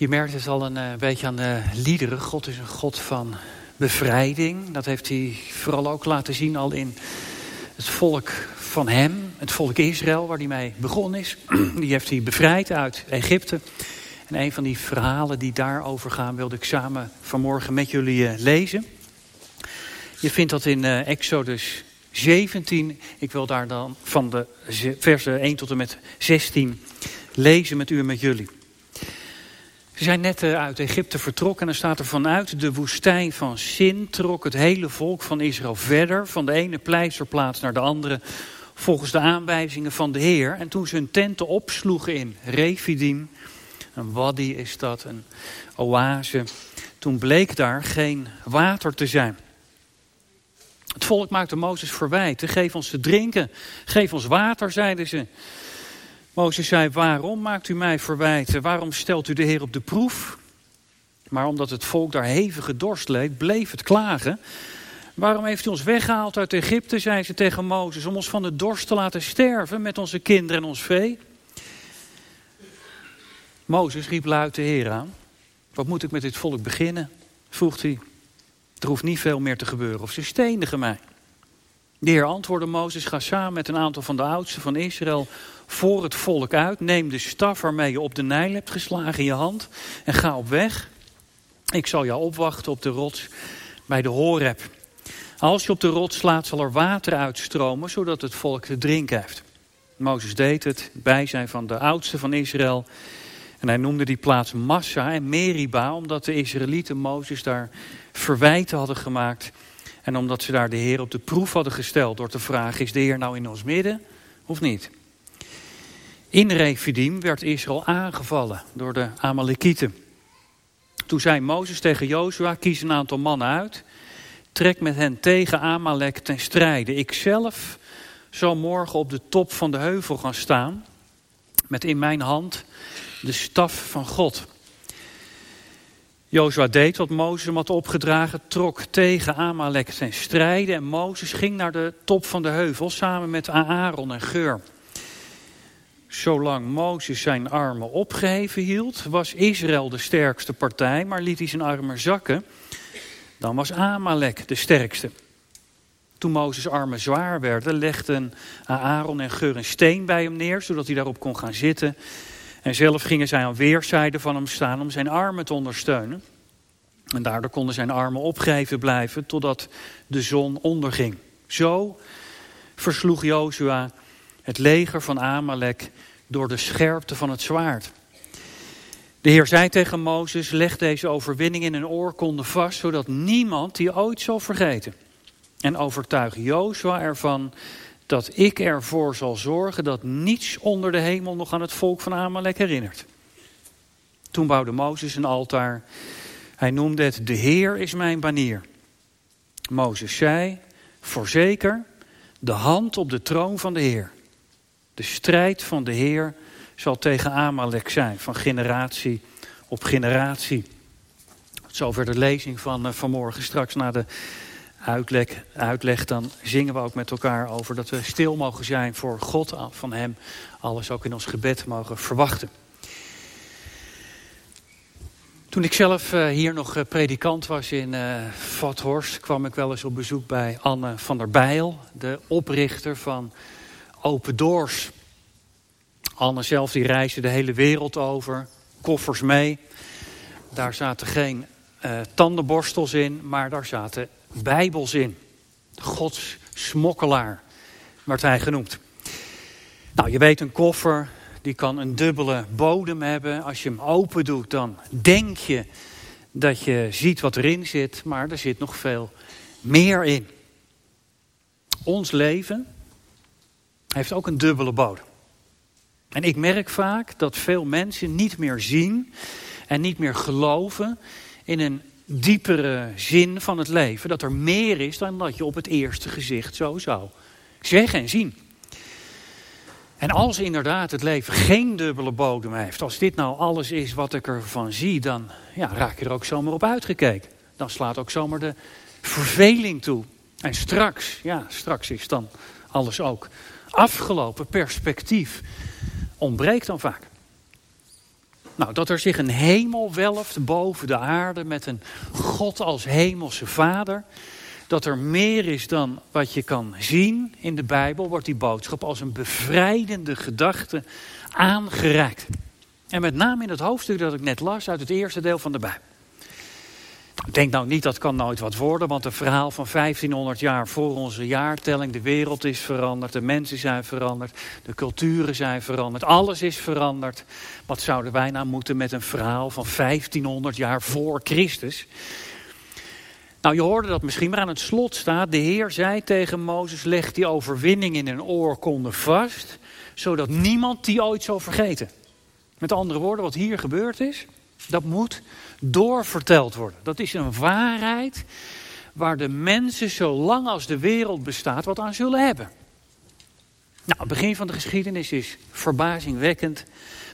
Je merkt het al een uh, beetje aan de liederen. God is een God van bevrijding. Dat heeft hij vooral ook laten zien al in het volk van hem. Het volk Israël, waar hij mee begonnen is. Die heeft hij bevrijd uit Egypte. En een van die verhalen die daarover gaan... wilde ik samen vanmorgen met jullie uh, lezen. Je vindt dat in uh, Exodus 17. Ik wil daar dan van de versen 1 tot en met 16 lezen met u en met jullie. Ze zijn net eh, uit Egypte vertrokken en dan staat er vanuit de woestijn van Sin trok het hele volk van Israël verder, van de ene pleisterplaats naar de andere, volgens de aanwijzingen van de Heer. En toen ze hun tenten opsloegen in Refidim, een wadi is dat, een oase, toen bleek daar geen water te zijn. Het volk maakte Mozes verwijten, geef ons te drinken, geef ons water, zeiden ze. Mozes zei, waarom maakt u mij verwijten? Waarom stelt u de Heer op de proef? Maar omdat het volk daar hevige dorst leed, bleef het klagen. Waarom heeft u ons weggehaald uit Egypte, zei ze tegen Mozes, om ons van de dorst te laten sterven met onze kinderen en ons vee? Mozes riep luid de Heer aan. Wat moet ik met dit volk beginnen? vroeg hij. Er hoeft niet veel meer te gebeuren of ze stenigen mij. De Heer antwoordde Mozes, ga samen met een aantal van de oudsten van Israël voor het volk uit. Neem de staf waarmee je op de Nijl hebt geslagen in je hand en ga op weg. Ik zal jou opwachten op de rots bij de Horeb. Als je op de rots slaat zal er water uitstromen, zodat het volk te drinken heeft. Mozes deed het, bij zijn van de oudsten van Israël. En hij noemde die plaats Massa en Meriba, omdat de Israëlieten Mozes daar verwijten hadden gemaakt. En omdat ze daar de Heer op de proef hadden gesteld door te vragen, is de Heer nou in ons midden of niet? In Refidim werd Israël aangevallen door de Amalekieten. Toen zei Mozes tegen Jozua, kies een aantal mannen uit. Trek met hen tegen Amalek ten strijde. Ik zelf zal morgen op de top van de heuvel gaan staan. Met in mijn hand de staf van God. Jozua deed wat Mozes hem had opgedragen, trok tegen Amalek ten strijde. En Mozes ging naar de top van de heuvel samen met Aaron en Geur. Zolang Mozes zijn armen opgeheven hield, was Israël de sterkste partij, maar liet hij zijn armen zakken, dan was Amalek de sterkste. Toen Mozes' armen zwaar werden, legden Aaron en Geur een steen bij hem neer, zodat hij daarop kon gaan zitten. En zelf gingen zij aan weerszijden van hem staan om zijn armen te ondersteunen. En daardoor konden zijn armen opgeheven blijven totdat de zon onderging. Zo versloeg Jozua het leger van Amalek door de scherpte van het zwaard. De Heer zei tegen Mozes, leg deze overwinning in een oorkonde vast, zodat niemand die ooit zal vergeten. En overtuig Jozua ervan dat ik ervoor zal zorgen dat niets onder de hemel nog aan het volk van Amalek herinnert. Toen bouwde Mozes een altaar. Hij noemde het, de Heer is mijn banier. Mozes zei, voorzeker, de hand op de troon van de Heer. De strijd van de Heer zal tegen Amalek zijn, van generatie op generatie. Zover de lezing van uh, vanmorgen. Straks na de uitleg, uitleg, dan zingen we ook met elkaar over dat we stil mogen zijn voor God, van Hem alles ook in ons gebed mogen verwachten. Toen ik zelf uh, hier nog uh, predikant was in uh, Vathorst, kwam ik wel eens op bezoek bij Anne van der Bijl, de oprichter van Open Doors. Anne zelf die reisde de hele wereld over, koffers mee. Daar zaten geen tandenborstels in, maar daar zaten bijbels in. Gods smokkelaar werd hij genoemd. Nou, je weet een koffer, die kan een dubbele bodem hebben. Als je hem open doet, dan denk je dat je ziet wat erin zit, maar er zit nog veel meer in. Ons leven heeft ook een dubbele bodem. En ik merk vaak dat veel mensen niet meer zien en niet meer geloven in een diepere zin van het leven. Dat er meer is dan dat je op het eerste gezicht zo zou zeggen en zien. En als inderdaad het leven geen dubbele bodem heeft, als dit nou alles is wat ik ervan zie, dan ja, raak je er ook zomaar op uitgekeken. Dan slaat ook zomaar de verveling toe. En straks, ja, straks is dan alles ook afgelopen. Perspectief ontbreekt dan vaak. Nou, dat er zich een hemel welft boven de aarde met een God als hemelse vader. Dat er meer is dan wat je kan zien in de Bijbel, wordt die boodschap als een bevrijdende gedachte aangereikt. En met name in het hoofdstuk dat ik net las uit het eerste deel van de Bijbel. Denk nou niet dat kan nooit wat worden, want het verhaal van 1500 jaar voor onze jaartelling, de wereld is veranderd, de mensen zijn veranderd, de culturen zijn veranderd, alles is veranderd. Wat zouden wij nou moeten met een verhaal van 1500 jaar voor Christus? Nou, je hoorde dat misschien, maar aan het slot staat, de Heer zei tegen Mozes, leg die overwinning in een oorkonde vast, zodat niemand die ooit zal vergeten. Met andere woorden, wat hier gebeurd is, dat moet doorverteld worden. Dat is een waarheid waar de mensen zolang als de wereld bestaat wat aan zullen hebben. Nou, het begin van de geschiedenis is verbazingwekkend.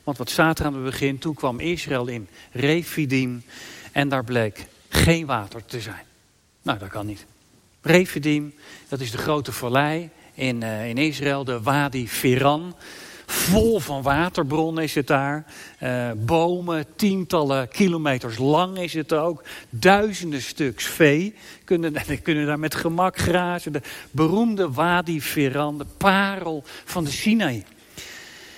Want wat staat er aan het begin? Toen kwam Israël in Refidim en daar bleek geen water te zijn. Nou, dat kan niet. Refidim, dat is de grote vallei in, uh, in Israël, de Wadi Firan. Vol van waterbronnen is het daar. Uh, bomen, tientallen kilometers lang is het ook. Duizenden stuks vee kunnen, kunnen daar met gemak grazen. De beroemde Wadi Firan, de parel van de Sinaï.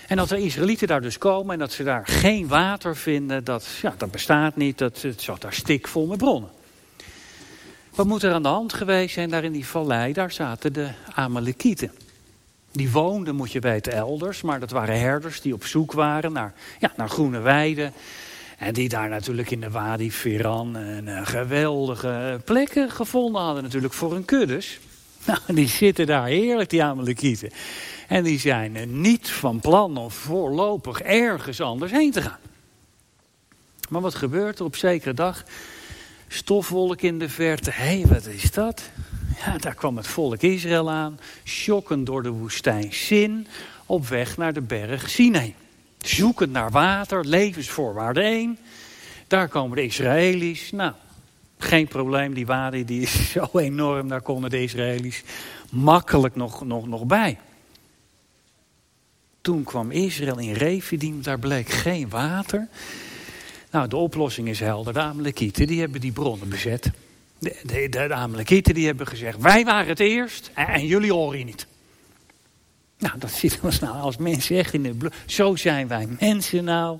En dat de Israëlieten daar dus komen en dat ze daar geen water vinden, dat, ja, dat bestaat niet. Dat, het zat daar stikvol met bronnen. Wat moet er aan de hand geweest zijn daar in die vallei? Daar zaten de Amalekieten. Die woonden, moet je weten, elders. Maar dat waren herders die op zoek waren naar, ja, naar groene weiden. En die daar natuurlijk in de Wadi Firan een uh, geweldige plekken gevonden hadden natuurlijk voor hun kuddes. Nou, die zitten daar heerlijk, die Amalekieten. En die zijn niet van plan om voorlopig ergens anders heen te gaan. Maar wat gebeurt er op zekere dag? Stofwolk in de verte. Hé, hey, wat is dat? Ja, daar kwam het volk Israël aan, schokkend door de woestijn Sin, op weg naar de berg Sinai. Zoekend naar water, levensvoorwaarde 1. Daar komen de Israëli's. Nou, geen probleem, die wadi die is zo enorm, daar konden de Israëli's makkelijk nog, nog, nog bij. Toen kwam Israël in Refidim, daar bleek geen water. Nou, de oplossing is helder. De Amalekieten die hebben die bronnen bezet. De, de, de Amalekieten die hebben gezegd, wij waren het eerst en, jullie horen niet. Nou, dat zit ons nou als mensen echt in de. Zo zijn wij mensen nou.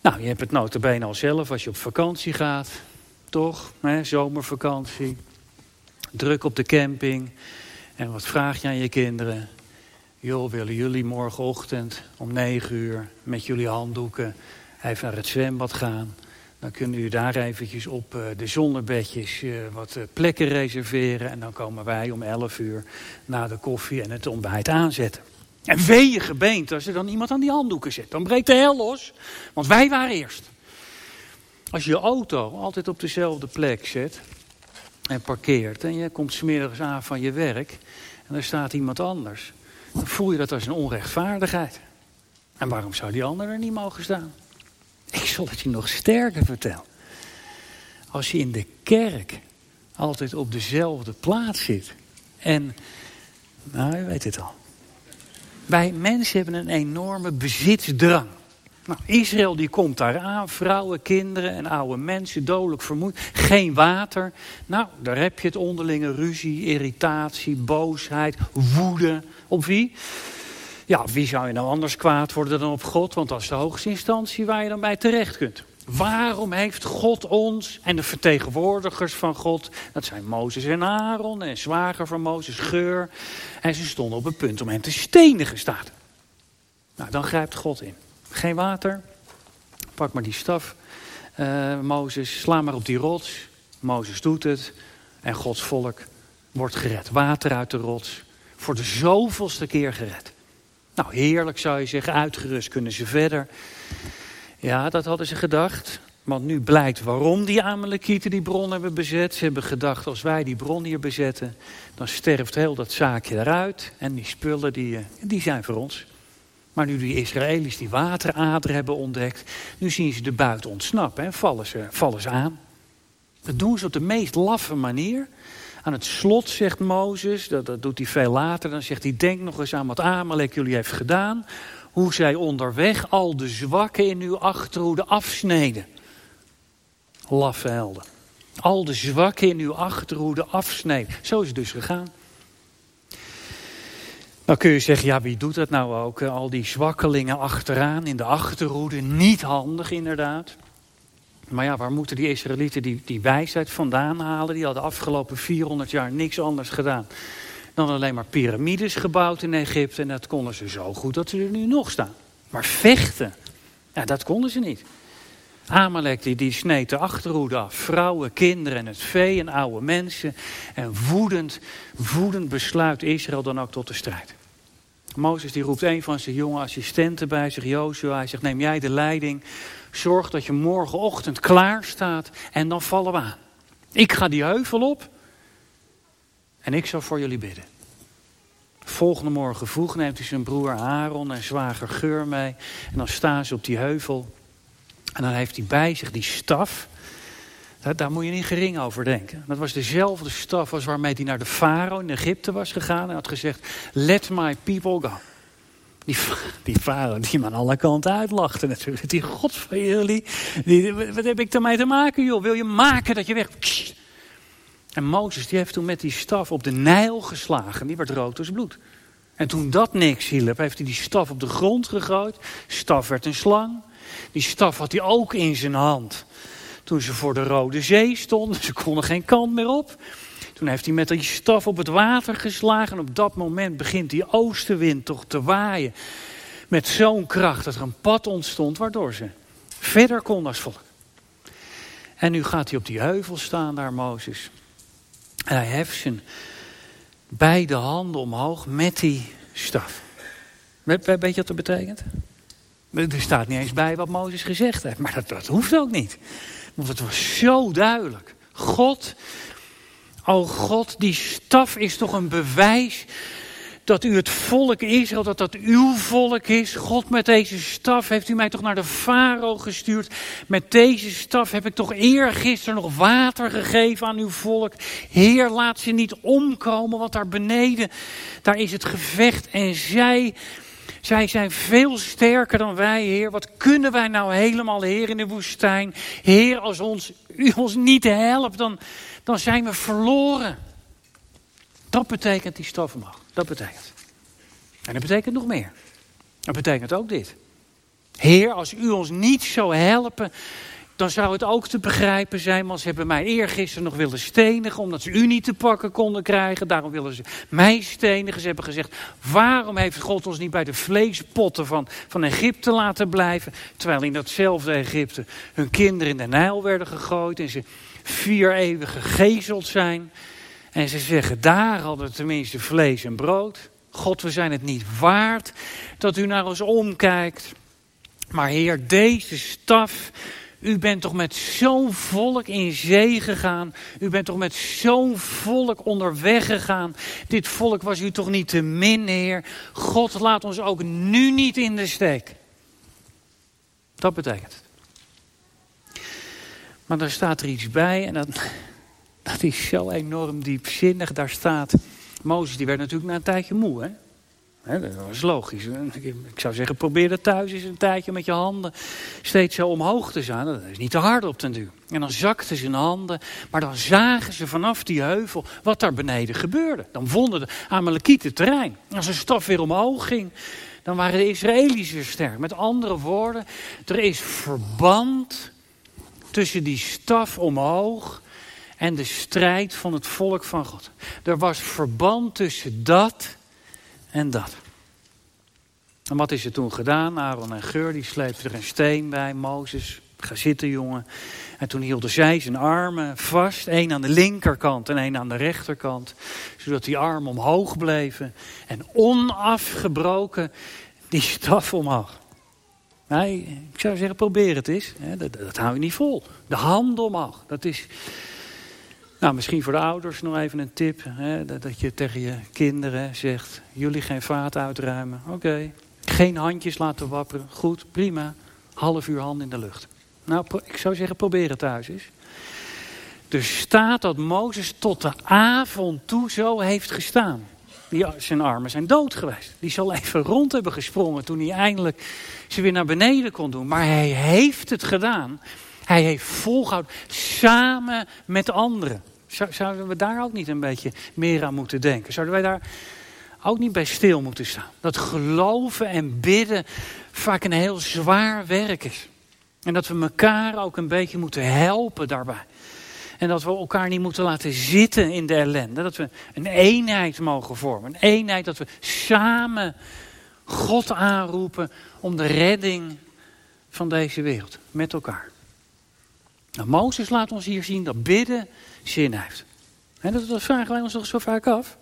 Nou, je hebt het notabene al zelf als je op vakantie gaat. Toch? Hè, zomervakantie. Druk op de camping. En wat vraag je aan je kinderen? Joh, willen jullie morgenochtend om negen uur met jullie handdoeken even naar het zwembad gaan? Dan kunnen u daar eventjes op uh, de zonnebedjes uh, wat uh, plekken reserveren. En dan komen wij om 11 uur na de koffie en het ontbijt aanzetten. En wee je gebeent als er dan iemand aan die handdoeken zet. Dan breekt de hel los. Want wij waren eerst. Als je je auto altijd op dezelfde plek zet en parkeert. En je komt smiddags aan van je werk. En er staat iemand anders. Dan voel je dat als een onrechtvaardigheid. En waarom zou die ander er niet mogen staan? Ik zal het je nog sterker vertellen. Als je in de kerk altijd op dezelfde plaats zit. En, nou, je weet het al. Wij mensen hebben een enorme bezitsdrang. Nou, Israël die komt daar aan, vrouwen, kinderen en oude mensen, dodelijk vermoeid. Geen water. Nou, daar heb je het onderlinge ruzie, irritatie, boosheid, woede. Op wie? Ja, wie zou je nou anders kwaad worden dan op God? Want dat is de hoogste instantie waar je dan bij terecht kunt. Waarom heeft God ons en de vertegenwoordigers van God, dat zijn Mozes en Aaron en zwager van Mozes, Geur, en ze stonden op het punt om hen te stenigen staat. Nou, dan grijpt God in. Geen water, pak maar die staf, uh, Mozes, sla maar op die rots. Mozes doet het en Gods volk wordt gered. Water uit de rots, voor de zoveelste keer gered. Nou, heerlijk zou je zeggen, uitgerust kunnen ze verder. Ja, dat hadden ze gedacht. Want nu blijkt waarom die Amalekieten die bron hebben bezet. Ze hebben gedacht, als wij die bron hier bezetten, dan sterft heel dat zaakje eruit. En die spullen, die, eh, die zijn voor ons. Maar nu die Israëli's die waterader hebben ontdekt, nu zien ze de buiten ontsnappen en vallen ze, vallen ze aan. Dat doen ze op de meest laffe manier. Aan het slot zegt Mozes, dat, dat doet hij veel later, dan zegt hij: Denk nog eens aan wat Amalek jullie heeft gedaan. hoe zij onderweg al de zwakken in uw achterhoede afsneden. Laffe helden. Al de zwakken in uw achterhoede afsneden. Zo is het dus gegaan. Dan kun je zeggen, ja wie doet dat nou ook? Eh, al die zwakkelingen achteraan in de achterhoede. Niet handig inderdaad. Maar ja, waar moeten die Israëlieten die, die wijsheid vandaan halen? Die hadden afgelopen 400 jaar niks anders gedaan dan alleen maar piramides gebouwd in Egypte. En dat konden ze zo goed dat ze er nu nog staan. Maar vechten, ja, dat konden ze niet. Amalek die, die sneed de achterhoede af. Vrouwen, kinderen en het vee en oude mensen. En woedend, woedend besluit Israël dan ook tot de strijd. Mozes die roept een van zijn jonge assistenten bij zich, Joshua. Hij zegt, neem jij de leiding. Zorg dat je morgenochtend klaar staat en dan vallen we aan. Ik ga die heuvel op en ik zal voor jullie bidden. Volgende morgen vroeg neemt hij zijn broer Aaron en zwager Geur mee. En dan staan ze op die heuvel. En dan heeft hij bij zich die staf. Daar, moet je niet gering over denken. Dat was dezelfde staf als waarmee hij naar de farao in Egypte was gegaan. En had gezegd, let my people go. Die, die farao die hem aan alle kanten uitlachte natuurlijk. Die god van jullie. Die, wat heb ik daarmee te maken joh? Wil je maken dat je weg... En Mozes die heeft toen met die staf op de Nijl geslagen. Die werd rood als bloed. En toen dat niks hielp, heeft hij die staf op de grond gegooid. Staf werd een slang. Die staf had hij ook in zijn hand. Toen ze voor de Rode Zee stonden, ze konden geen kant meer op. Toen heeft hij met die staf op het water geslagen. En op dat moment begint die oostenwind toch te waaien. Met zo'n kracht dat er een pad ontstond, waardoor ze verder konden als volk. En nu gaat hij op die heuvel staan daar, Mozes. En hij heft zijn beide handen omhoog met die staf. Weet je wat dat betekent? Er staat niet eens bij wat Mozes gezegd heeft. Maar dat, dat hoeft ook niet. Want het was zo duidelijk. God, oh God, die staf is toch een bewijs dat u het volk Israël, dat dat uw volk is. God, met deze staf heeft u mij toch naar de farao gestuurd. Met deze staf heb ik toch eergisteren nog water gegeven aan uw volk. Heer, laat ze niet omkomen, want daar beneden, daar is het gevecht. En zij, zij zijn veel sterker dan wij, Heer. Wat kunnen wij nou helemaal, Heer, in de woestijn? Heer, als ons, u ons niet helpt, dan, dan zijn we verloren. Dat betekent die stofmacht. Dat betekent. En dat betekent nog meer. Dat betekent ook dit. Heer, als u ons niet zou helpen, dan zou het ook te begrijpen zijn. Want ze hebben mij eergisteren nog willen stenigen, omdat ze u niet te pakken konden krijgen. Daarom willen ze mij stenigen. Ze hebben gezegd, waarom heeft God ons niet bij de vleespotten van, van Egypte laten blijven? Terwijl in datzelfde Egypte hun kinderen in de Nijl werden gegooid en ze vier eeuwen gegezeld zijn. En ze zeggen, daar hadden tenminste vlees en brood. God, we zijn het niet waard dat u naar ons omkijkt. Maar Heer, deze staf, u bent toch met zo'n volk in zee gegaan. U bent toch met zo'n volk onderweg gegaan. Dit volk was u toch niet te min, Heer. God, laat ons ook nu niet in de steek. Dat betekent. Maar daar staat er iets bij en dat, dat is zo enorm diepzinnig. Daar staat, Mozes die werd natuurlijk na een tijdje moe. Hè? Dat was logisch. Ik zou zeggen, probeer dat thuis eens een tijdje met je handen steeds zo omhoog te zijn. Dat is niet te hard op ten duur. En dan zakten zijn handen, maar dan zagen ze vanaf die heuvel wat daar beneden gebeurde. Dan vonden de Amalekieten terrein. Als een staf weer omhoog ging, dan waren de Israëli's weer sterk. Met andere woorden, er is verband tussen die staf omhoog en de strijd van het volk van God. Er was verband tussen dat en dat. En wat is er toen gedaan? Aaron en Geur die sleepten er een steen bij. Mozes, ga zitten jongen. En toen hielden zij zijn armen vast. één aan de linkerkant en één aan de rechterkant. Zodat die armen omhoog bleven. En onafgebroken die staf omhoog. Nee, ik zou zeggen, probeer het eens. Dat, dat hou je niet vol. De handen omhoog. Dat is, nou, misschien voor de ouders nog even een tip. Hè, dat je tegen je kinderen zegt, jullie geen vaat uitruimen. Oké, geen handjes laten wapperen. Goed, prima. Half uur hand in de lucht. Nou, ik zou zeggen, probeer het thuis eens. Er staat dat Mozes tot de avond toe zo heeft gestaan. Die, zijn armen zijn dood geweest. Die zal even rond hebben gesprongen toen hij eindelijk ze weer naar beneden kon doen. Maar hij heeft het gedaan. Hij heeft volgehouden. Samen met anderen. Zouden we daar ook niet een beetje meer aan moeten denken? Zouden wij daar ook niet bij stil moeten staan? Dat geloven en bidden vaak een heel zwaar werk is. En dat we elkaar ook een beetje moeten helpen daarbij. En dat we elkaar niet moeten laten zitten in de ellende. Dat we een eenheid mogen vormen. Een eenheid dat we samen God aanroepen om de redding van deze wereld. Met elkaar. Nou, Mozes laat ons hier zien dat bidden zin heeft. En dat, dat vragen wij ons toch zo vaak af.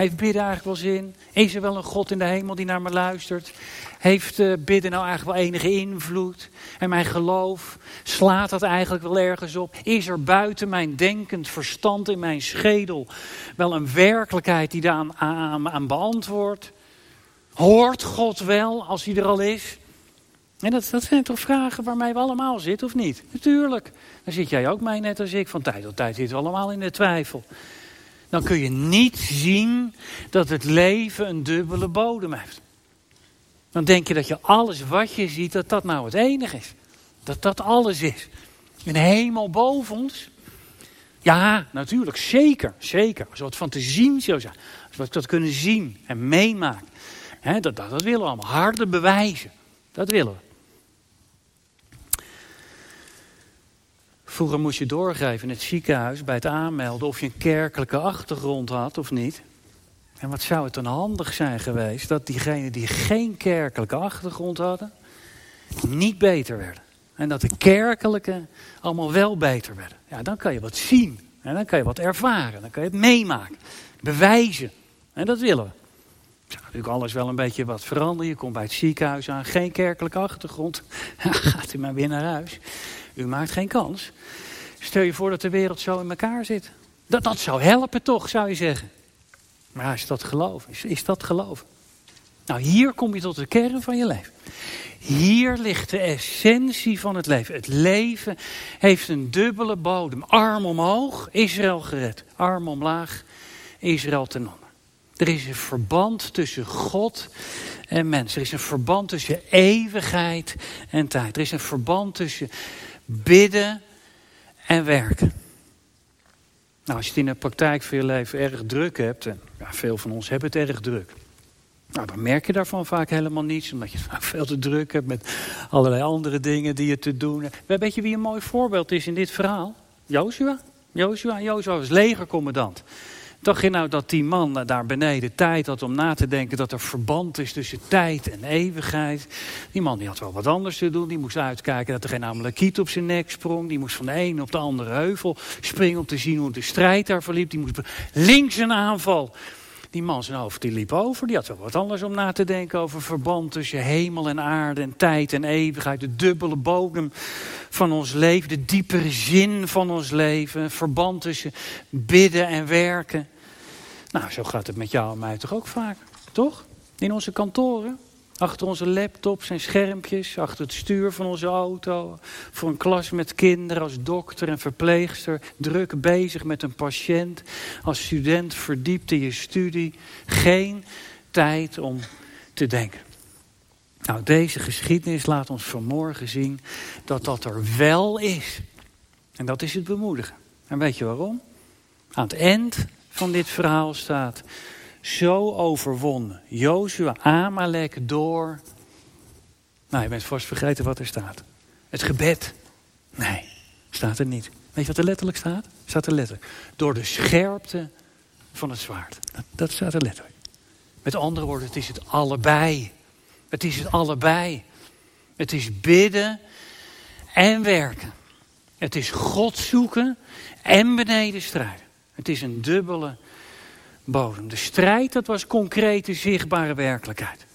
Heeft bidden eigenlijk wel zin? Is er wel een God in de hemel die naar me luistert? Heeft uh, bidden nou eigenlijk wel enige invloed? En mijn geloof, slaat dat eigenlijk wel ergens op? Is er buiten mijn denkend verstand in mijn schedel wel een werkelijkheid die daar aan, aan, aan beantwoordt? Hoort God wel als hij er al is? En dat, zijn toch vragen waarmee we allemaal zitten, of niet? Natuurlijk. Dan zit jij ook mij net als ik. Van tijd tot tijd zitten we allemaal in de twijfel. Dan kun je niet zien dat het leven een dubbele bodem heeft. Dan denk je dat je alles wat je ziet, dat dat nou het enige is. Dat dat alles is. Een hemel boven ons. Ja, natuurlijk, zeker, zeker. Als het van te zien zijn. Als we dat kunnen zien en meemaken. dat, dat, dat willen we allemaal. Harde bewijzen. Dat willen we. Vroeger moest je doorgeven in het ziekenhuis bij het aanmelden of je een kerkelijke achtergrond had of niet. En wat zou het dan handig zijn geweest dat diegenen die geen kerkelijke achtergrond hadden, niet beter werden. En dat de kerkelijke allemaal wel beter werden. Ja, dan kan je wat zien. En dan kan je wat ervaren. Dan kan je het meemaken. Bewijzen. En dat willen we. Zou natuurlijk alles wel een beetje wat veranderen. Je komt bij het ziekenhuis aan, geen kerkelijke achtergrond. Gaat u maar weer naar huis. U maakt geen kans. Stel je voor dat de wereld zo in elkaar zit. Dat, dat zou helpen toch, zou je zeggen. Maar is dat geloof? Is, is dat geloof? Nou, hier kom je tot de kern van je leven. Hier ligt de essentie van het leven. Het leven heeft een dubbele bodem. Arm omhoog, Israël gered. Arm omlaag, Israël ten onder. Er is een verband tussen God en mens. Er is een verband tussen eeuwigheid en tijd. Er is een verband tussen bidden en werken. Nou, als je het in de praktijk voor je leven erg druk hebt, en ja, veel van ons hebben het erg druk. Nou, dan merk je daarvan vaak helemaal niets, omdat je vaak veel te druk hebt met allerlei andere dingen die je te doen hebt. Weet je wie een mooi voorbeeld is in dit verhaal? Joshua. Joshua, Joshua was legercommandant. Dacht je nou dat die man daar beneden tijd had om na te denken dat er verband is tussen tijd en eeuwigheid? Die man die had wel wat anders te doen. Die moest uitkijken dat er geen amalekiet op zijn nek sprong. Die moest van de ene op de andere heuvel springen om te zien hoe de strijd daar verliep. Die moest links een aanval. Die man zijn hoofd die liep over. Die had wel wat anders om na te denken over verband tussen hemel en aarde en tijd en eeuwigheid. De dubbele bodem van ons leven, de diepere zin van ons leven. Verband tussen bidden en werken. Nou, zo gaat het met jou en mij toch ook vaak, toch? In onze kantoren. Achter onze laptops en schermpjes, achter het stuur van onze auto. Voor een klas met kinderen als dokter en verpleegster. Druk bezig met een patiënt. Als student verdiept in je studie. Geen tijd om te denken. Nou, deze geschiedenis laat ons vanmorgen zien dat dat er wel is. En dat is het bemoedigen. En weet je waarom? Aan het eind van dit verhaal staat zo overwonnen. Jozua, Amalek door. Nou, je bent vast vergeten wat er staat. Het gebed. Nee, staat er niet. Weet je wat er letterlijk staat? Staat er letterlijk. Door de scherpte van het zwaard. Dat, dat staat er letterlijk. Met andere woorden, het is het allebei. Het is het allebei. Het is bidden en werken. Het is God zoeken en beneden strijden. Het is een dubbele De strijd, dat was concrete, zichtbare werkelijkheid.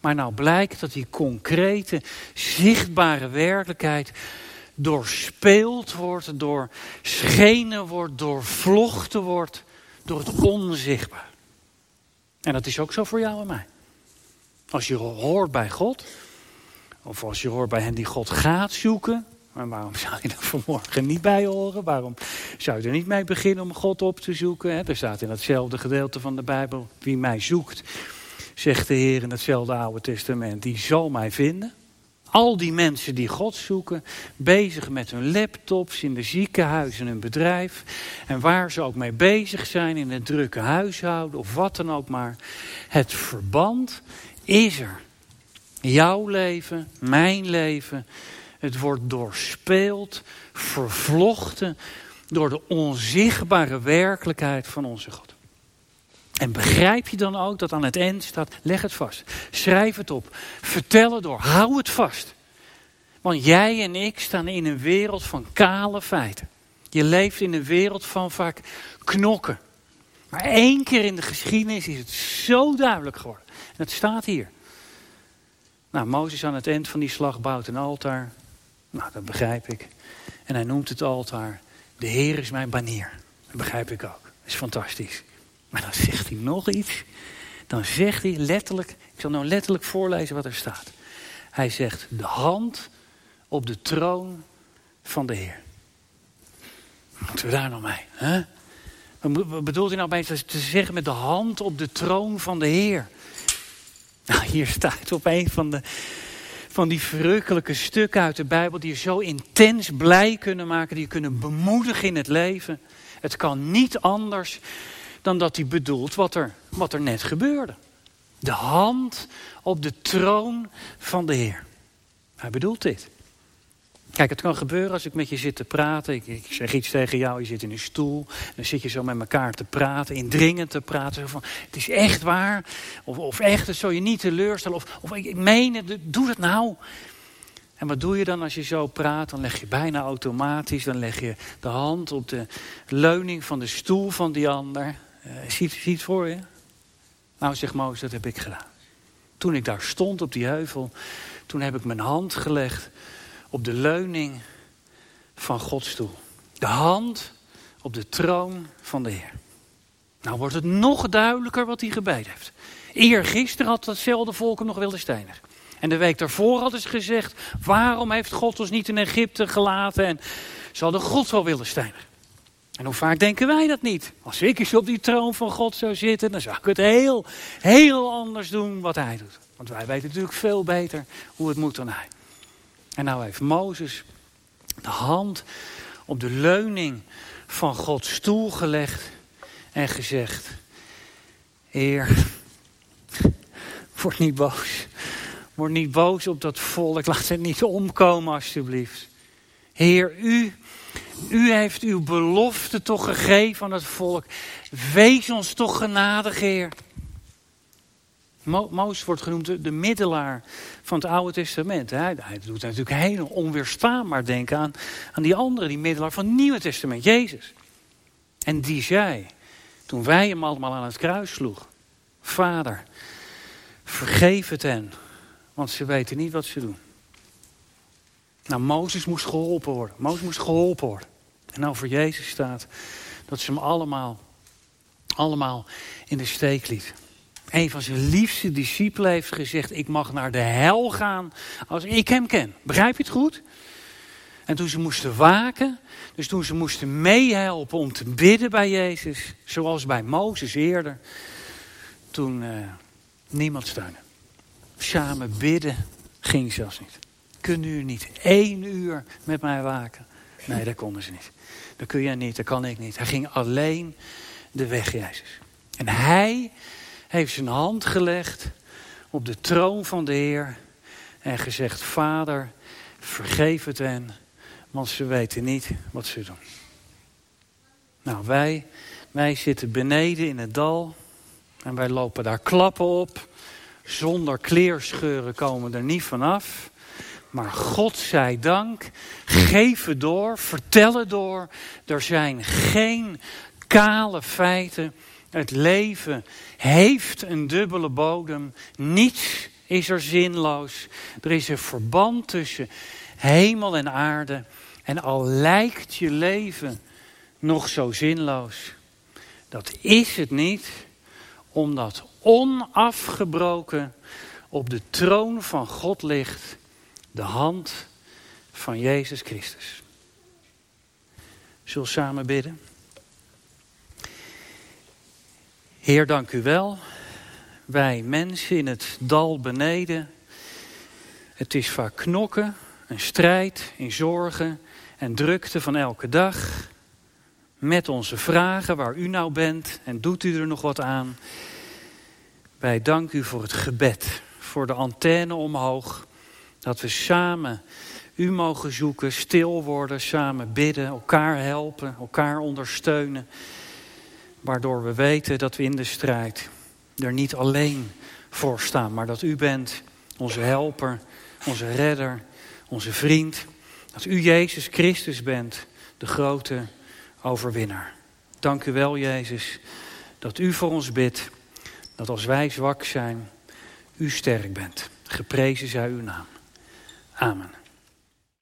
Maar nou blijkt dat die concrete, zichtbare werkelijkheid doorspeeld wordt, door schenen wordt, doorvlochten wordt door het onzichtbaar. En dat is ook zo voor jou en mij. Als je hoort bij God, of als je hoort bij hen die God gaat zoeken, Maar waarom zou je er vanmorgen niet bij horen? Waarom zou je er niet mee beginnen om God op te zoeken? Er staat in hetzelfde gedeelte van de Bijbel: Wie mij zoekt, zegt de Heer in hetzelfde Oude Testament, die zal mij vinden. Al die mensen die God zoeken, bezig met hun laptops, in de ziekenhuizen, hun bedrijf. En waar ze ook mee bezig zijn, in het drukke huishouden of wat dan ook maar. Het verband is er. Jouw leven, mijn leven. Het wordt doorspeeld, vervlochten door de onzichtbare werkelijkheid van onze God. En begrijp je dan ook dat aan het eind staat, leg het vast. Schrijf het op. Vertel het door. Hou het vast. Want jij en ik staan in een wereld van kale feiten. Je leeft in een wereld van vaak knokken. Maar één keer in de geschiedenis is het zo duidelijk geworden. En het staat hier. Nou, Mozes aan het eind van die slag bouwt een altaar. Nou, dat begrijp ik. En hij noemt het altaar. De Heer is mijn banier. Dat begrijp ik ook. Dat is fantastisch. Maar dan zegt hij nog iets. Dan zegt hij letterlijk, ik zal nou letterlijk voorlezen wat er staat. Hij zegt, de hand op de troon van de Heer. Moeten we daar nou mee? Hè? Wat bedoelt hij nou bij te zeggen met de hand op de troon van de Heer? Nou, hier staat op een van, de, van die verrukkelijke stukken uit de Bijbel... die je zo intens blij kunnen maken, die je kunnen bemoedigen in het leven. Het kan niet anders dan dat hij bedoelt wat er, wat er net gebeurde. De hand op de troon van de Heer. Hij bedoelt dit. Kijk, het kan gebeuren als ik met je zit te praten. Ik, ik, zeg iets tegen jou, je zit in een stoel. Dan zit je zo met elkaar te praten, indringend te praten. Van, het is echt waar. Of, of echt, het zal je niet teleurstellen. Of, of ik, ik meen het, doe het nou. En wat doe je dan als je zo praat? Dan leg je bijna automatisch, dan leg je de hand op de leuning van de stoel van die ander. Uh, zie, zie het voor je? Nou, zegt Mozes, dat heb ik gedaan. Toen ik daar stond op die heuvel, toen heb ik mijn hand gelegd op de leuning van Gods stoel. De hand op de troon van de Heer. Nou wordt het nog duidelijker wat hij gebeden heeft. Eergisteren had datzelfde volk hem nog willen steinigen. En de week daarvoor hadden ze gezegd, waarom heeft God ons niet in Egypte gelaten? En ze hadden God wel willen steinigen. En hoe vaak denken wij dat niet? Als ik eens op die troon van God zou zitten, dan zou ik het heel, heel anders doen wat hij doet. Want wij weten natuurlijk veel beter hoe het moet dan hij. En nou heeft Mozes de hand op de leuning van Gods stoel gelegd en gezegd: Heer, word niet boos. Word niet boos op dat volk. Laat het niet omkomen, alstublieft. Heer, u, u heeft uw belofte toch gegeven aan het volk. Wees ons toch genadig, Heer. Mo Mozes wordt genoemd de, middelaar van het Oude Testament. Hij, doet natuurlijk heel onweerstaanbaar denken aan, aan die andere, die middelaar van het Nieuwe Testament, Jezus. En die zei, toen wij hem allemaal aan het kruis sloegen, Vader, vergeef het hen, want ze weten niet wat ze doen. Nou, Mozes moest geholpen worden. Mozes moest geholpen worden. En over Jezus staat dat ze hem allemaal, allemaal in de steek liet een van zijn liefste discipelen heeft gezegd: Ik mag naar de hel gaan als ik hem ken. Begrijp je het goed? En toen ze moesten waken, dus toen ze moesten meehelpen om te bidden bij Jezus, zoals bij Mozes eerder, toen uh, niemand steunde. Samen bidden ging zelfs niet. Kunnen u niet één uur met mij waken? Nee, dat konden ze niet. Dat kun jij niet, dat kan ik niet. Hij ging alleen de weg, Jezus. En hij heeft zijn hand gelegd op de troon van de Heer en gezegd: Vader, vergeef het hen, want ze weten niet wat ze doen. Nou, wij, wij zitten beneden in het dal en wij lopen daar klappen op. Zonder kleerscheuren komen we er niet vanaf. Maar God zij dank, geef het door, vertel het door. Er zijn geen kale feiten. Het leven heeft een dubbele bodem. Niets is er zinloos. Er is een verband tussen hemel en aarde. En al lijkt je leven nog zo zinloos, dat is het niet, omdat onafgebroken op de troon van God ligt de hand van Jezus Christus. Zullen we samen bidden? Heer, dank u wel. Wij mensen in het dal beneden. Het is vaak knokken, een strijd in zorgen en drukte van elke dag. Met onze vragen waar u nou bent en doet u er nog wat aan. Wij danken u voor het gebed, voor de antenne omhoog. Dat we samen u mogen zoeken, stil worden, samen bidden, elkaar helpen, elkaar ondersteunen. Waardoor we weten dat we in de strijd er niet alleen voor staan, maar dat u bent onze helper, onze redder, onze vriend. Dat u Jezus Christus bent, de grote overwinnaar. Dank u wel, Jezus, dat u voor ons bidt, dat als wij zwak zijn, u sterk bent. Geprezen zij uw naam. Amen.